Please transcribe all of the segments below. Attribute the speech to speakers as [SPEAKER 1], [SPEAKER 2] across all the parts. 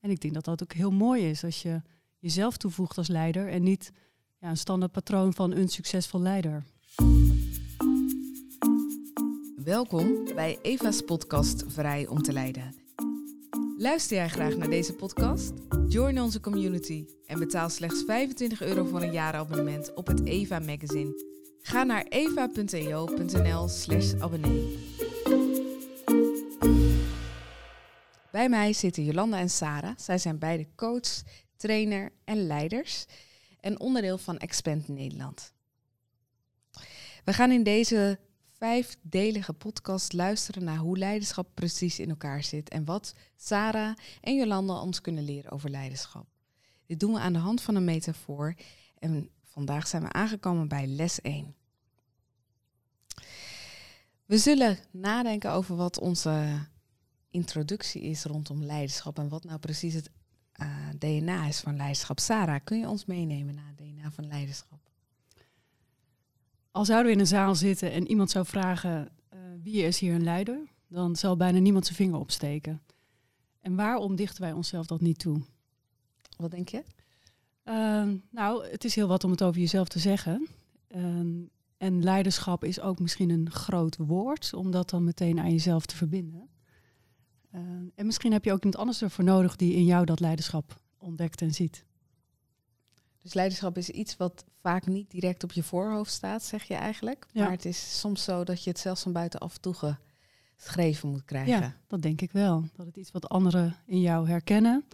[SPEAKER 1] En ik denk dat dat ook heel mooi is als je jezelf toevoegt als leider en niet ja, een standaard patroon van een succesvol leider.
[SPEAKER 2] Welkom bij Eva's podcast Vrij om te leiden. Luister jij graag naar deze podcast? Join onze community en betaal slechts 25 euro voor een jaarabonnement op het Eva magazine. Ga naar eva.eo.nl slash abonnee. Bij mij zitten Jolanda en Sarah. Zij zijn beide coach, trainer en leiders en onderdeel van Expand Nederland. We gaan in deze vijfdelige podcast luisteren naar hoe leiderschap precies in elkaar zit en wat Sarah en Jolanda ons kunnen leren over leiderschap. Dit doen we aan de hand van een metafoor en vandaag zijn we aangekomen bij les 1. We zullen nadenken over wat onze introductie is rondom leiderschap en wat nou precies het uh, eh, DNA is van leiderschap. Sarah, kun je ons meenemen naar het DNA van leiderschap?
[SPEAKER 1] Al zouden we in een zaal zitten en iemand zou vragen uh, wie is hier een leider, dan zal bijna niemand zijn vinger opsteken. En waarom dichten wij onszelf dat niet toe?
[SPEAKER 2] Wat denk je?
[SPEAKER 1] Uh, nou, het is heel wat om het over jezelf te zeggen. Ehm, en leiderschap is ook misschien een groot woord, om dat dan meteen aan jezelf te verbinden. Uh, en misschien heb je ook iemand anders ervoor nodig die in jou dat leiderschap ontdekt en ziet.
[SPEAKER 2] Dus leiderschap is iets wat vaak niet direct op je voorhoofd staat, zeg je eigenlijk. Ja. Maar het is soms zo dat je het zelfs van buitenaf toegeschreven moet krijgen.
[SPEAKER 1] Ja, dat denk ik wel. Dat het iets wat anderen in jou herkennen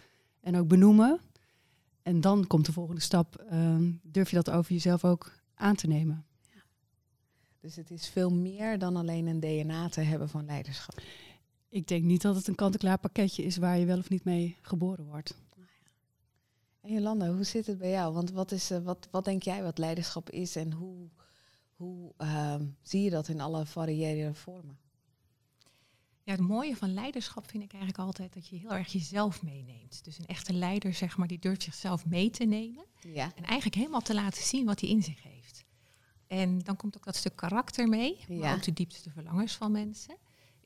[SPEAKER 1] en ook benoemen. En dan komt de volgende stap, uh, durf je dat over jezelf ook aan te nemen. Ja.
[SPEAKER 2] Dus het is veel meer dan alleen een DNA te hebben van leiderschap.
[SPEAKER 1] Ik denk niet dat het een kant-en-klaar pakketje is waar je wel of niet mee geboren wordt.
[SPEAKER 2] En Jolanda, hoe zit het bij jou? Want wat, is, uh, wat, wat denk jij wat leiderschap is en hoe, hoe uh, zie je dat in alle variërende vormen?
[SPEAKER 3] Ja, het mooie van leiderschap vind ik eigenlijk altijd dat je heel erg jezelf meeneemt. Dus een echte leider, zeg maar, die durft zichzelf mee te nemen. Ja. En eigenlijk helemaal te laten zien wat hij in zich heeft. En dan komt ook dat stuk karakter mee, maar ja. ook de diepste verlangens van mensen.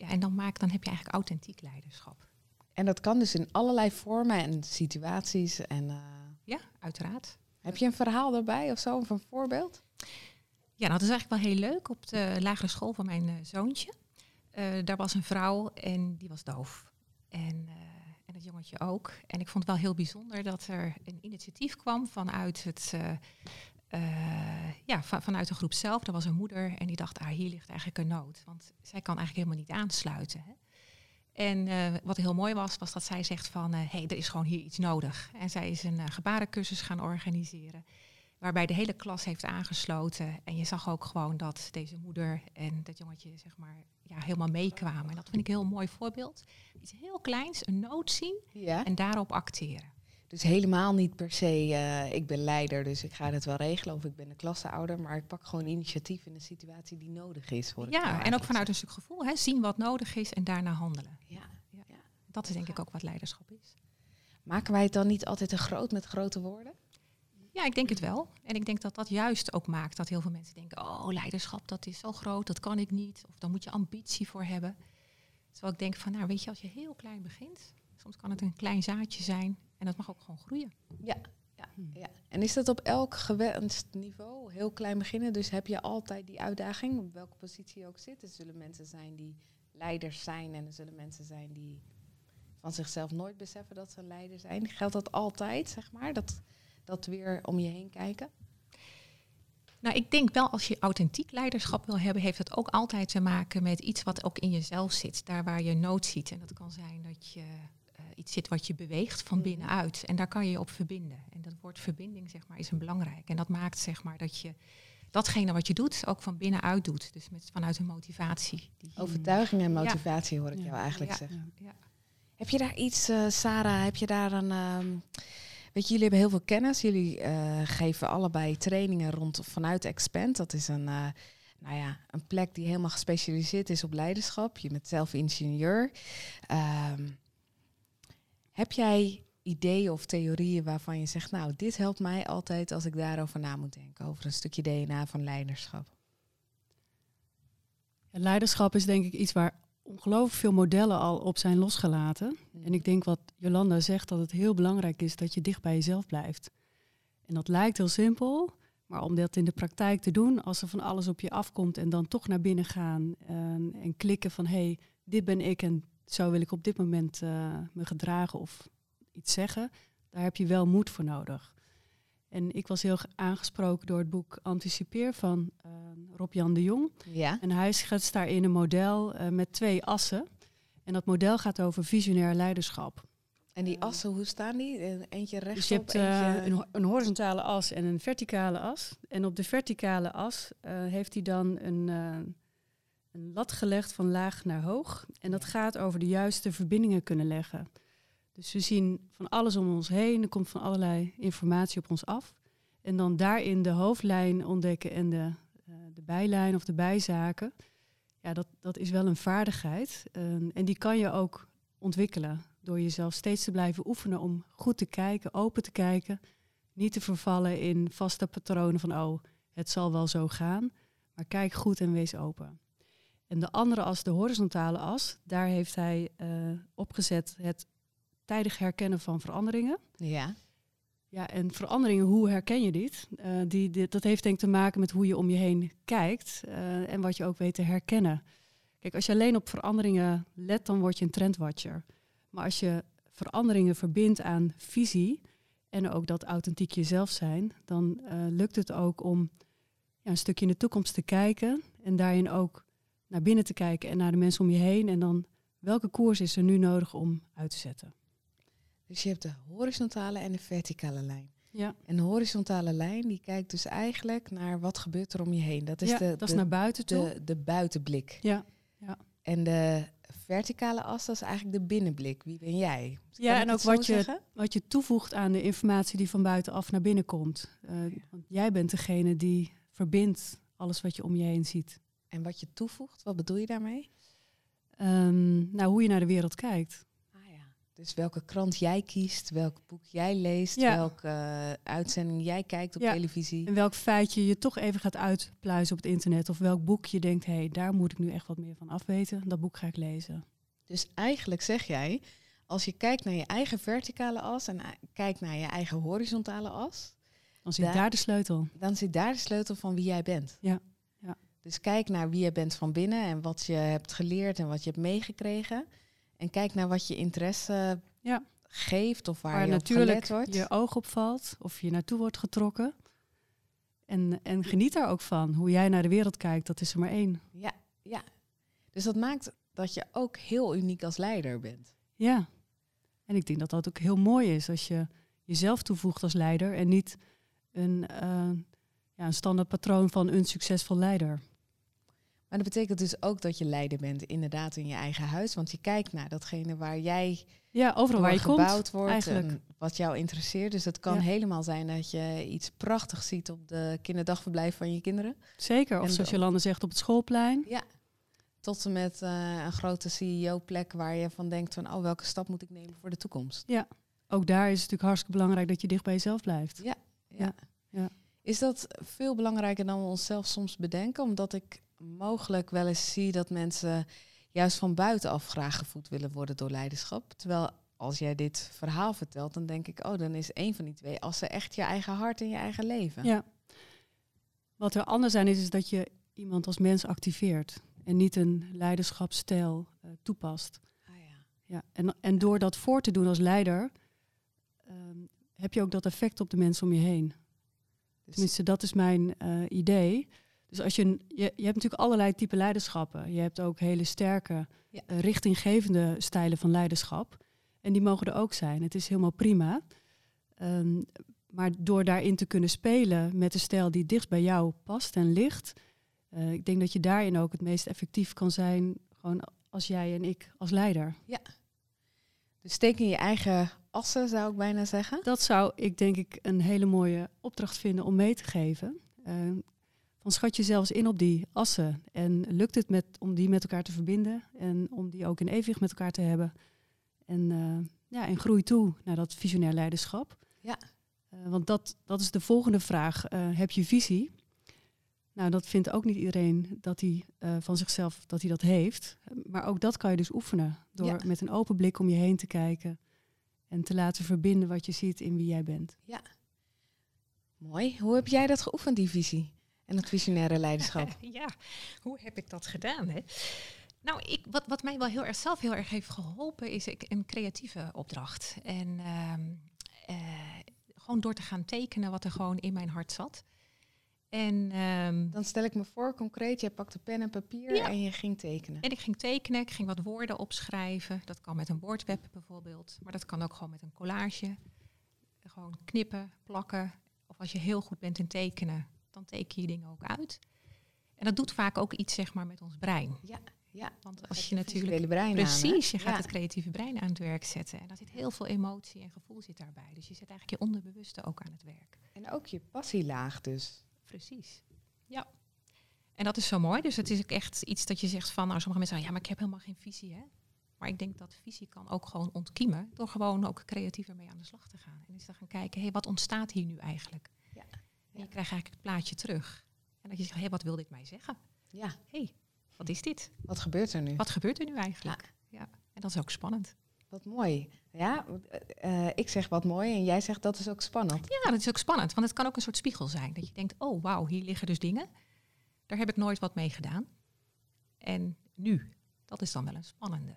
[SPEAKER 3] Ja, en dan, maak, dan heb je eigenlijk authentiek leiderschap.
[SPEAKER 2] En dat kan dus in allerlei vormen en situaties. En, uh...
[SPEAKER 3] Ja, uiteraard.
[SPEAKER 2] Heb je een verhaal daarbij of zo, of een voorbeeld?
[SPEAKER 3] Ja, nou, dat is eigenlijk wel heel leuk. Op de lagere school van mijn uh, zoontje, uh, daar was een vrouw en die was doof. En, en het jongetje ook. En ik vond het wel heel bijzonder dat er een initiatief kwam vanuit het uh, ja, vanuit de groep zelf. Er was een moeder en die dacht, ah, hier ligt eigenlijk een nood. Want zij kan eigenlijk helemaal niet aansluiten. Hè. En uh, wat heel mooi was, was dat zij zegt van, hé, uh, hey, er is gewoon hier iets nodig. En zij is een gebarencursus gaan organiseren, waarbij de hele klas heeft aangesloten. En je zag ook gewoon dat deze moeder en dat jongetje, zeg maar, ja, helemaal meekwamen. En dat vind ik een heel mooi voorbeeld. Iets heel kleins, een nood zien ja. en daarop acteren.
[SPEAKER 2] Dus helemaal niet per se, uh, ik ben leider, dus ik ga het wel regelen. Of ik ben de klasseouder, maar ik pak gewoon initiatief in een situatie die nodig is. Voor
[SPEAKER 3] ja, en ook vanuit een stuk gevoel, hè, zien wat nodig is en daarna handelen. Ja, ja. ja. Dat is denk ik ook wat leiderschap is.
[SPEAKER 2] Maken wij het dan niet altijd te groot met grote woorden?
[SPEAKER 3] Ja, ik denk het wel. En ik denk dat dat juist ook maakt dat heel veel mensen denken, oh, leiderschap, dat is zo groot, dat kan ik niet. Of dan moet je ambitie voor hebben. Terwijl ik denk van, nou weet je, als je heel klein begint, soms kan het een klein zaadje zijn en dat mag ook gewoon groeien.
[SPEAKER 2] Ja, ja, hmm. ja. En is dat op elk gewenst niveau heel klein beginnen? Dus heb je altijd die uitdaging, op welke positie je ook zit? Er zullen mensen zijn die leiders zijn en er zullen mensen zijn die van zichzelf nooit beseffen dat ze een leider zijn. Geldt dat altijd, zeg maar? Dat, dat weer om je heen kijken?
[SPEAKER 3] Nou, ik denk wel als je authentiek leiderschap wil hebben, heeft het ook altijd te maken met iets wat ook in jezelf zit. Daar waar je nood ziet. En dat kan zijn dat je iets zit wat je beweegt van mhm. binnenuit. En daar kan je je op verbinden. En dat woord verbinding, zeg maar, is een belangrijk. En dat maakt, zeg maar, dat je datgene wat je doet ook van binnenuit doet. Dus met, vanuit een motivatie.
[SPEAKER 2] Die Overtuiging en motivatie hoor ik jou eigenlijk zeggen. Heb je daar iets, uh, Sarah, heb je daar een... Um, weet je, jullie hebben heel veel kennis. Jullie uh, geven allebei trainingen rond vanuit Expand. Dat is een... Uh, nou ja, een plek die helemaal gespecialiseerd is op leiderschap. Je bent zelf ingenieur. Um, heb jij ideeën of theorieën waarvan je zegt, nou, dit helpt mij altijd als ik daarover na moet denken, over een stukje DNA van leiderschap?
[SPEAKER 1] Leiderschap is denk ik iets waar ongelooflijk veel modellen al op zijn losgelaten. Mm. En ik denk wat Jolanda zegt, dat het heel belangrijk is dat je dicht bij jezelf blijft. En dat lijkt heel simpel, maar om dat in de praktijk te doen, als er van alles op je afkomt en dan toch naar binnen gaan en, en klikken van hé, hey, dit ben ik en zo wil ik op dit moment uh, me gedragen of iets zeggen, daar heb je wel moed voor nodig. En ik was heel aangesproken door het boek Anticipeer van uh, Rob-Jan de Jong.
[SPEAKER 2] Ja.
[SPEAKER 1] En hij schetst daarin een model uh, met twee assen. En dat model gaat over visionair leiderschap.
[SPEAKER 2] En die assen, hoe staan die? Eentje rechtop,
[SPEAKER 1] dus je hebt
[SPEAKER 2] uh,
[SPEAKER 1] een, een, horizontale as en een verticale as. En op de verticale as heeft hij dan een, een lat gelegd van laag naar hoog. En dat gaat over de juiste verbindingen kunnen leggen. Dus we zien van alles om ons heen, er komt van allerlei informatie op ons af. En dan daarin de hoofdlijn ontdekken en de, uh, de bijlijn of de bijzaken. Ja, dat, dat is wel een vaardigheid. Uh, en die kan je ook ontwikkelen door jezelf steeds te blijven oefenen om goed te kijken, open te kijken. Niet te vervallen in vaste patronen van, oh, het zal wel zo gaan. Maar kijk goed en wees open. En de andere as, de horizontale as, daar heeft hij uh, opgezet het tijdig herkennen van veranderingen.
[SPEAKER 2] Ja.
[SPEAKER 1] Ja, en veranderingen, hoe herken je dit? Uh, die, dat heeft denk ik te maken met hoe je om je heen kijkt uh, en wat je ook weet te herkennen. Kijk, als je alleen op veranderingen let, dan word je een trendwatcher. Maar als je veranderingen verbindt aan visie en ook dat authentiek jezelf zijn, dan lukt het ook om ja, een stukje in de toekomst te kijken en daarin ook naar binnen te kijken en naar de mensen om je heen. En dan welke koers is er nu nodig om uit te zetten?
[SPEAKER 2] Dus je hebt de horizontale en de verticale lijn.
[SPEAKER 1] Ja.
[SPEAKER 2] En de horizontale lijn die kijkt dus eigenlijk naar wat gebeurt er om je heen. Dat is,
[SPEAKER 1] ja,
[SPEAKER 2] de,
[SPEAKER 1] dat
[SPEAKER 2] de,
[SPEAKER 1] is naar buiten toe.
[SPEAKER 2] De, de buitenblik.
[SPEAKER 1] Ja. ja.
[SPEAKER 2] En de verticale as, dat is eigenlijk de binnenblik. Wie ben jij?
[SPEAKER 1] Kan ja, en ook wat je, wat je toevoegt aan de informatie die van buitenaf naar binnen komt. Uh, want jij bent degene die verbindt alles wat je om je heen ziet.
[SPEAKER 2] En wat je toevoegt, wat bedoel je daarmee?
[SPEAKER 1] Um, nou, hoe je naar de wereld kijkt.
[SPEAKER 2] Ah, ja. Dus welke krant jij kiest, welk boek jij leest, ja. welke uh, uitzending jij kijkt op
[SPEAKER 1] ja.
[SPEAKER 2] televisie.
[SPEAKER 1] En welk feitje je toch even gaat uitpluizen op het internet. Of welk boek je denkt, hé, hey, daar moet ik nu echt wat meer van afweten. Dat boek ga ik lezen.
[SPEAKER 2] Dus eigenlijk zeg jij, als je kijkt naar je eigen verticale as en kijkt naar je eigen horizontale as.
[SPEAKER 1] Dan zit daar, daar de sleutel.
[SPEAKER 2] Dan zit daar de sleutel van wie jij bent.
[SPEAKER 1] Ja.
[SPEAKER 2] Dus kijk naar wie je bent van binnen en wat je hebt geleerd en wat je hebt meegekregen. En kijk naar wat je interesse
[SPEAKER 1] ja.
[SPEAKER 2] geeft of waar,
[SPEAKER 1] waar
[SPEAKER 2] je
[SPEAKER 1] natuurlijk
[SPEAKER 2] wordt.
[SPEAKER 1] je oog op valt of je naartoe wordt getrokken. En, en geniet daar ook van. Hoe jij naar de wereld kijkt, dat is er maar één.
[SPEAKER 2] Ja, ja. Dus dat maakt dat je ook heel uniek als leider bent.
[SPEAKER 1] Ja. En ik denk dat dat ook heel mooi is als je jezelf toevoegt als leider en niet een, uh, ja, een standaard patroon van een succesvol leider.
[SPEAKER 2] Maar dat betekent dus ook dat je leider bent, inderdaad, in je eigen huis. Want je kijkt naar datgene waar jij
[SPEAKER 1] ja, overal waar je
[SPEAKER 2] gebouwd
[SPEAKER 1] komt,
[SPEAKER 2] wordt
[SPEAKER 1] eigenlijk.
[SPEAKER 2] en wat jou interesseert. Dus het kan
[SPEAKER 1] Ja.
[SPEAKER 2] helemaal zijn dat je iets prachtigs ziet op de kinderdagverblijf van je kinderen.
[SPEAKER 1] Zeker, of
[SPEAKER 2] En
[SPEAKER 1] zoals
[SPEAKER 2] de-
[SPEAKER 1] Jolande zegt op het schoolplein.
[SPEAKER 2] Ja. Tot en met eh, een grote CEO-plek waar je van denkt van, oh, welke stap moet ik nemen voor de toekomst?
[SPEAKER 1] Ook daar is het natuurlijk hartstikke belangrijk dat je dicht bij jezelf blijft.
[SPEAKER 2] Ja.
[SPEAKER 1] Ja, ja.
[SPEAKER 2] Is dat veel belangrijker dan we onszelf soms bedenken? Omdat ik mogelijk wel eens zie dat mensen juist van buitenaf graag gevoed willen worden door leiderschap. Terwijl als jij dit verhaal vertelt, dan denk ik, oh, dan is een van die twee assen echt je eigen hart en je eigen leven.
[SPEAKER 1] Ja. Wat er anders aan is, is dat je iemand als mens activeert en niet een leiderschapsstijl eh, toepast.
[SPEAKER 2] Ah, ja.
[SPEAKER 1] Ja. En, en door dat voor te doen als leider, ehm, heb je ook dat effect op de mensen om je heen.
[SPEAKER 2] Dus,
[SPEAKER 1] Tenminste, dat is mijn eh, idee. Dus als je, je, je hebt natuurlijk allerlei type leiderschappen. Je hebt ook hele sterke,
[SPEAKER 2] Ja.
[SPEAKER 1] eh, richtinggevende stijlen van leiderschap. En die mogen er ook zijn. Het is helemaal prima. Ehm, maar door daarin te kunnen spelen met de stijl die dichtst bij jou past en ligt, eh, ik denk dat je daarin ook het meest effectief kan zijn, gewoon als jij en ik als leider.
[SPEAKER 2] dus steek in je eigen assen, zou ik bijna zeggen.
[SPEAKER 1] Dat zou ik denk ik een hele mooie opdracht vinden om mee te geven. Eh, van schat je zelfs in op die assen. En lukt het met, om die met elkaar te verbinden en om die ook in evenwicht met elkaar te hebben. En, eh, ja, en groei toe naar dat visionair leiderschap.
[SPEAKER 2] Ja.
[SPEAKER 1] Eh, want dat, dat is de volgende vraag. Eh, heb je visie? Nou, dat vindt ook niet iedereen dat hij van zichzelf dat hij dat heeft. Maar ook dat kan je dus oefenen door met een open blik om je heen te kijken en te laten verbinden wat je ziet in wie jij bent.
[SPEAKER 2] Ja, mooi. Hoe heb jij dat geoefend, die visie en het visionaire leiderschap?
[SPEAKER 3] ja, hoe heb ik dat gedaan? Hè? Nou, ik, wat, wat mij wel heel erg zelf heel erg heeft geholpen, is ik, een creatieve opdracht. En ehm, eh, gewoon door te gaan tekenen wat er gewoon in mijn hart zat. En,
[SPEAKER 2] um, Dan stel ik me voor, concreet, jij pakte pen en papier en je ging tekenen.
[SPEAKER 3] En ik ging tekenen, ik ging wat woorden opschrijven. Dat kan met een woordweb bijvoorbeeld, maar dat kan ook gewoon met een collage. Gewoon knippen, plakken. Of als je heel goed bent in tekenen, dan teken je dingen ook uit. En dat doet vaak ook iets zeg maar, met ons brein.
[SPEAKER 2] Ja, ja.
[SPEAKER 3] Want als je natuurlijk.
[SPEAKER 2] Brein
[SPEAKER 3] precies, je gaat het creatieve brein aan het werk zetten. En daar zit heel veel emotie en gevoel zit daarbij. Dus je zet eigenlijk je onderbewuste ook aan het werk.
[SPEAKER 2] En ook je passielaag dus.
[SPEAKER 3] Precies. Ja. En dat is zo mooi. Dus het is ook echt iets dat je zegt van, nou, sommige mensen zeggen, ja, maar ik heb helemaal geen visie, hè. Maar ik denk dat visie kan ook gewoon ontkiemen door gewoon ook creatiever mee aan de slag te gaan. En eens te gaan kijken, hé, hey, wat ontstaat hier nu eigenlijk? En je krijgt eigenlijk het plaatje terug. En dat je zegt, hé, hey, wat wil dit mij zeggen?
[SPEAKER 2] Ja.
[SPEAKER 3] hey, wat is dit?
[SPEAKER 2] Wat gebeurt er nu?
[SPEAKER 3] Wat gebeurt er nu eigenlijk? Ja. ja. En dat is ook spannend.
[SPEAKER 2] Wat mooi. Ja, uh, ik zeg wat mooi en jij zegt dat is ook spannend.
[SPEAKER 3] Ja, dat is ook spannend, want het kan ook een soort spiegel zijn. Dat je denkt, oh wauw, hier liggen dus dingen. Daar heb ik nooit wat mee gedaan. En nu, dat is dan wel een spannende.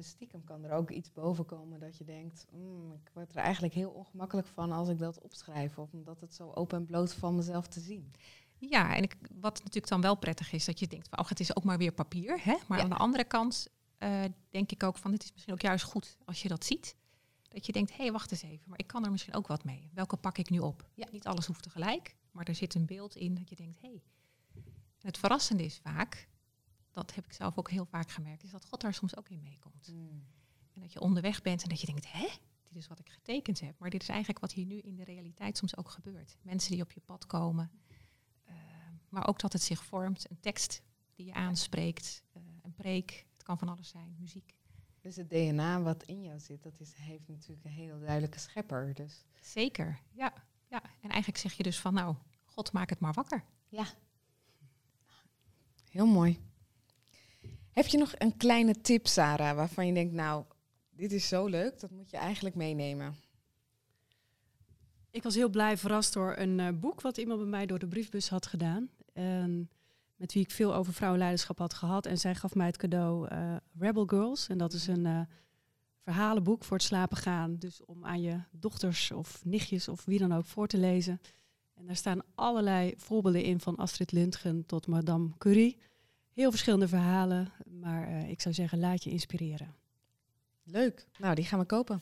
[SPEAKER 2] Dus stiekem kan er ook iets boven komen dat je denkt, mm, ik word er eigenlijk heel ongemakkelijk van als ik dat opschrijf. Of omdat het zo open en bloot van mezelf te zien.
[SPEAKER 3] Ja, en ik, wat natuurlijk dan wel prettig is, dat je denkt, oh, het is ook maar weer papier. Hè? Maar aan de andere kant uh, denk ik ook van, dit is misschien ook juist goed als je dat ziet. Dat je denkt, hé, hey, wacht eens even, maar ik kan er misschien ook wat mee. Welke pak ik nu op? Ja. Niet alles hoeft tegelijk, maar er zit een beeld in dat je denkt, hé. Hey. Het verrassende is vaak, dat heb ik zelf ook heel vaak gemerkt, is dat God daar soms ook in meekomt. Mm. En dat je onderweg bent en dat je denkt, hè, dit is wat ik getekend heb. Maar dit is eigenlijk wat hier nu in de realiteit soms ook gebeurt. Mensen die op je pad komen, uh, maar ook dat het zich vormt, een tekst die je aanspreekt, uh, een preek, kan van alles zijn, muziek.
[SPEAKER 2] Dus het DNA wat in jou zit, dat is, heeft natuurlijk een heel duidelijke schepper. Dus.
[SPEAKER 3] Zeker, ja, ja. En eigenlijk zeg je dus van nou, God maak het maar wakker.
[SPEAKER 2] Ja. Heel mooi. Heb je nog een kleine tip, Sarah, waarvan je denkt, nou, dit is zo leuk, dat moet je eigenlijk meenemen?
[SPEAKER 1] Ik was heel blij verrast door een uh, boek wat iemand bij mij door de briefbus had gedaan. Met wie ik veel over vrouwenleiderschap had gehad. En zij gaf mij het cadeau uh, Rebel Girls. En dat is een uh, verhalenboek voor het slapen gaan. Dus om aan je dochters of nichtjes of wie dan ook voor te lezen. En daar staan allerlei voorbeelden in, van Astrid Lindgren tot Madame Curie. Heel verschillende verhalen, maar uh, ik zou zeggen, laat je inspireren.
[SPEAKER 2] Leuk. Nou, die gaan we kopen.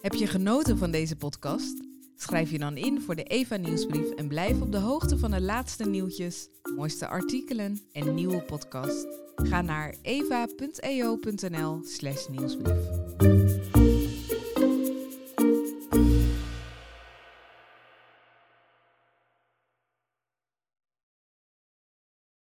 [SPEAKER 2] Heb je genoten van deze podcast? Schrijf je dan in voor de Eva Nieuwsbrief en blijf op de hoogte van de laatste nieuwtjes, mooiste artikelen en nieuwe podcast. Ga naar eva.eo.nl/nieuwsbrief.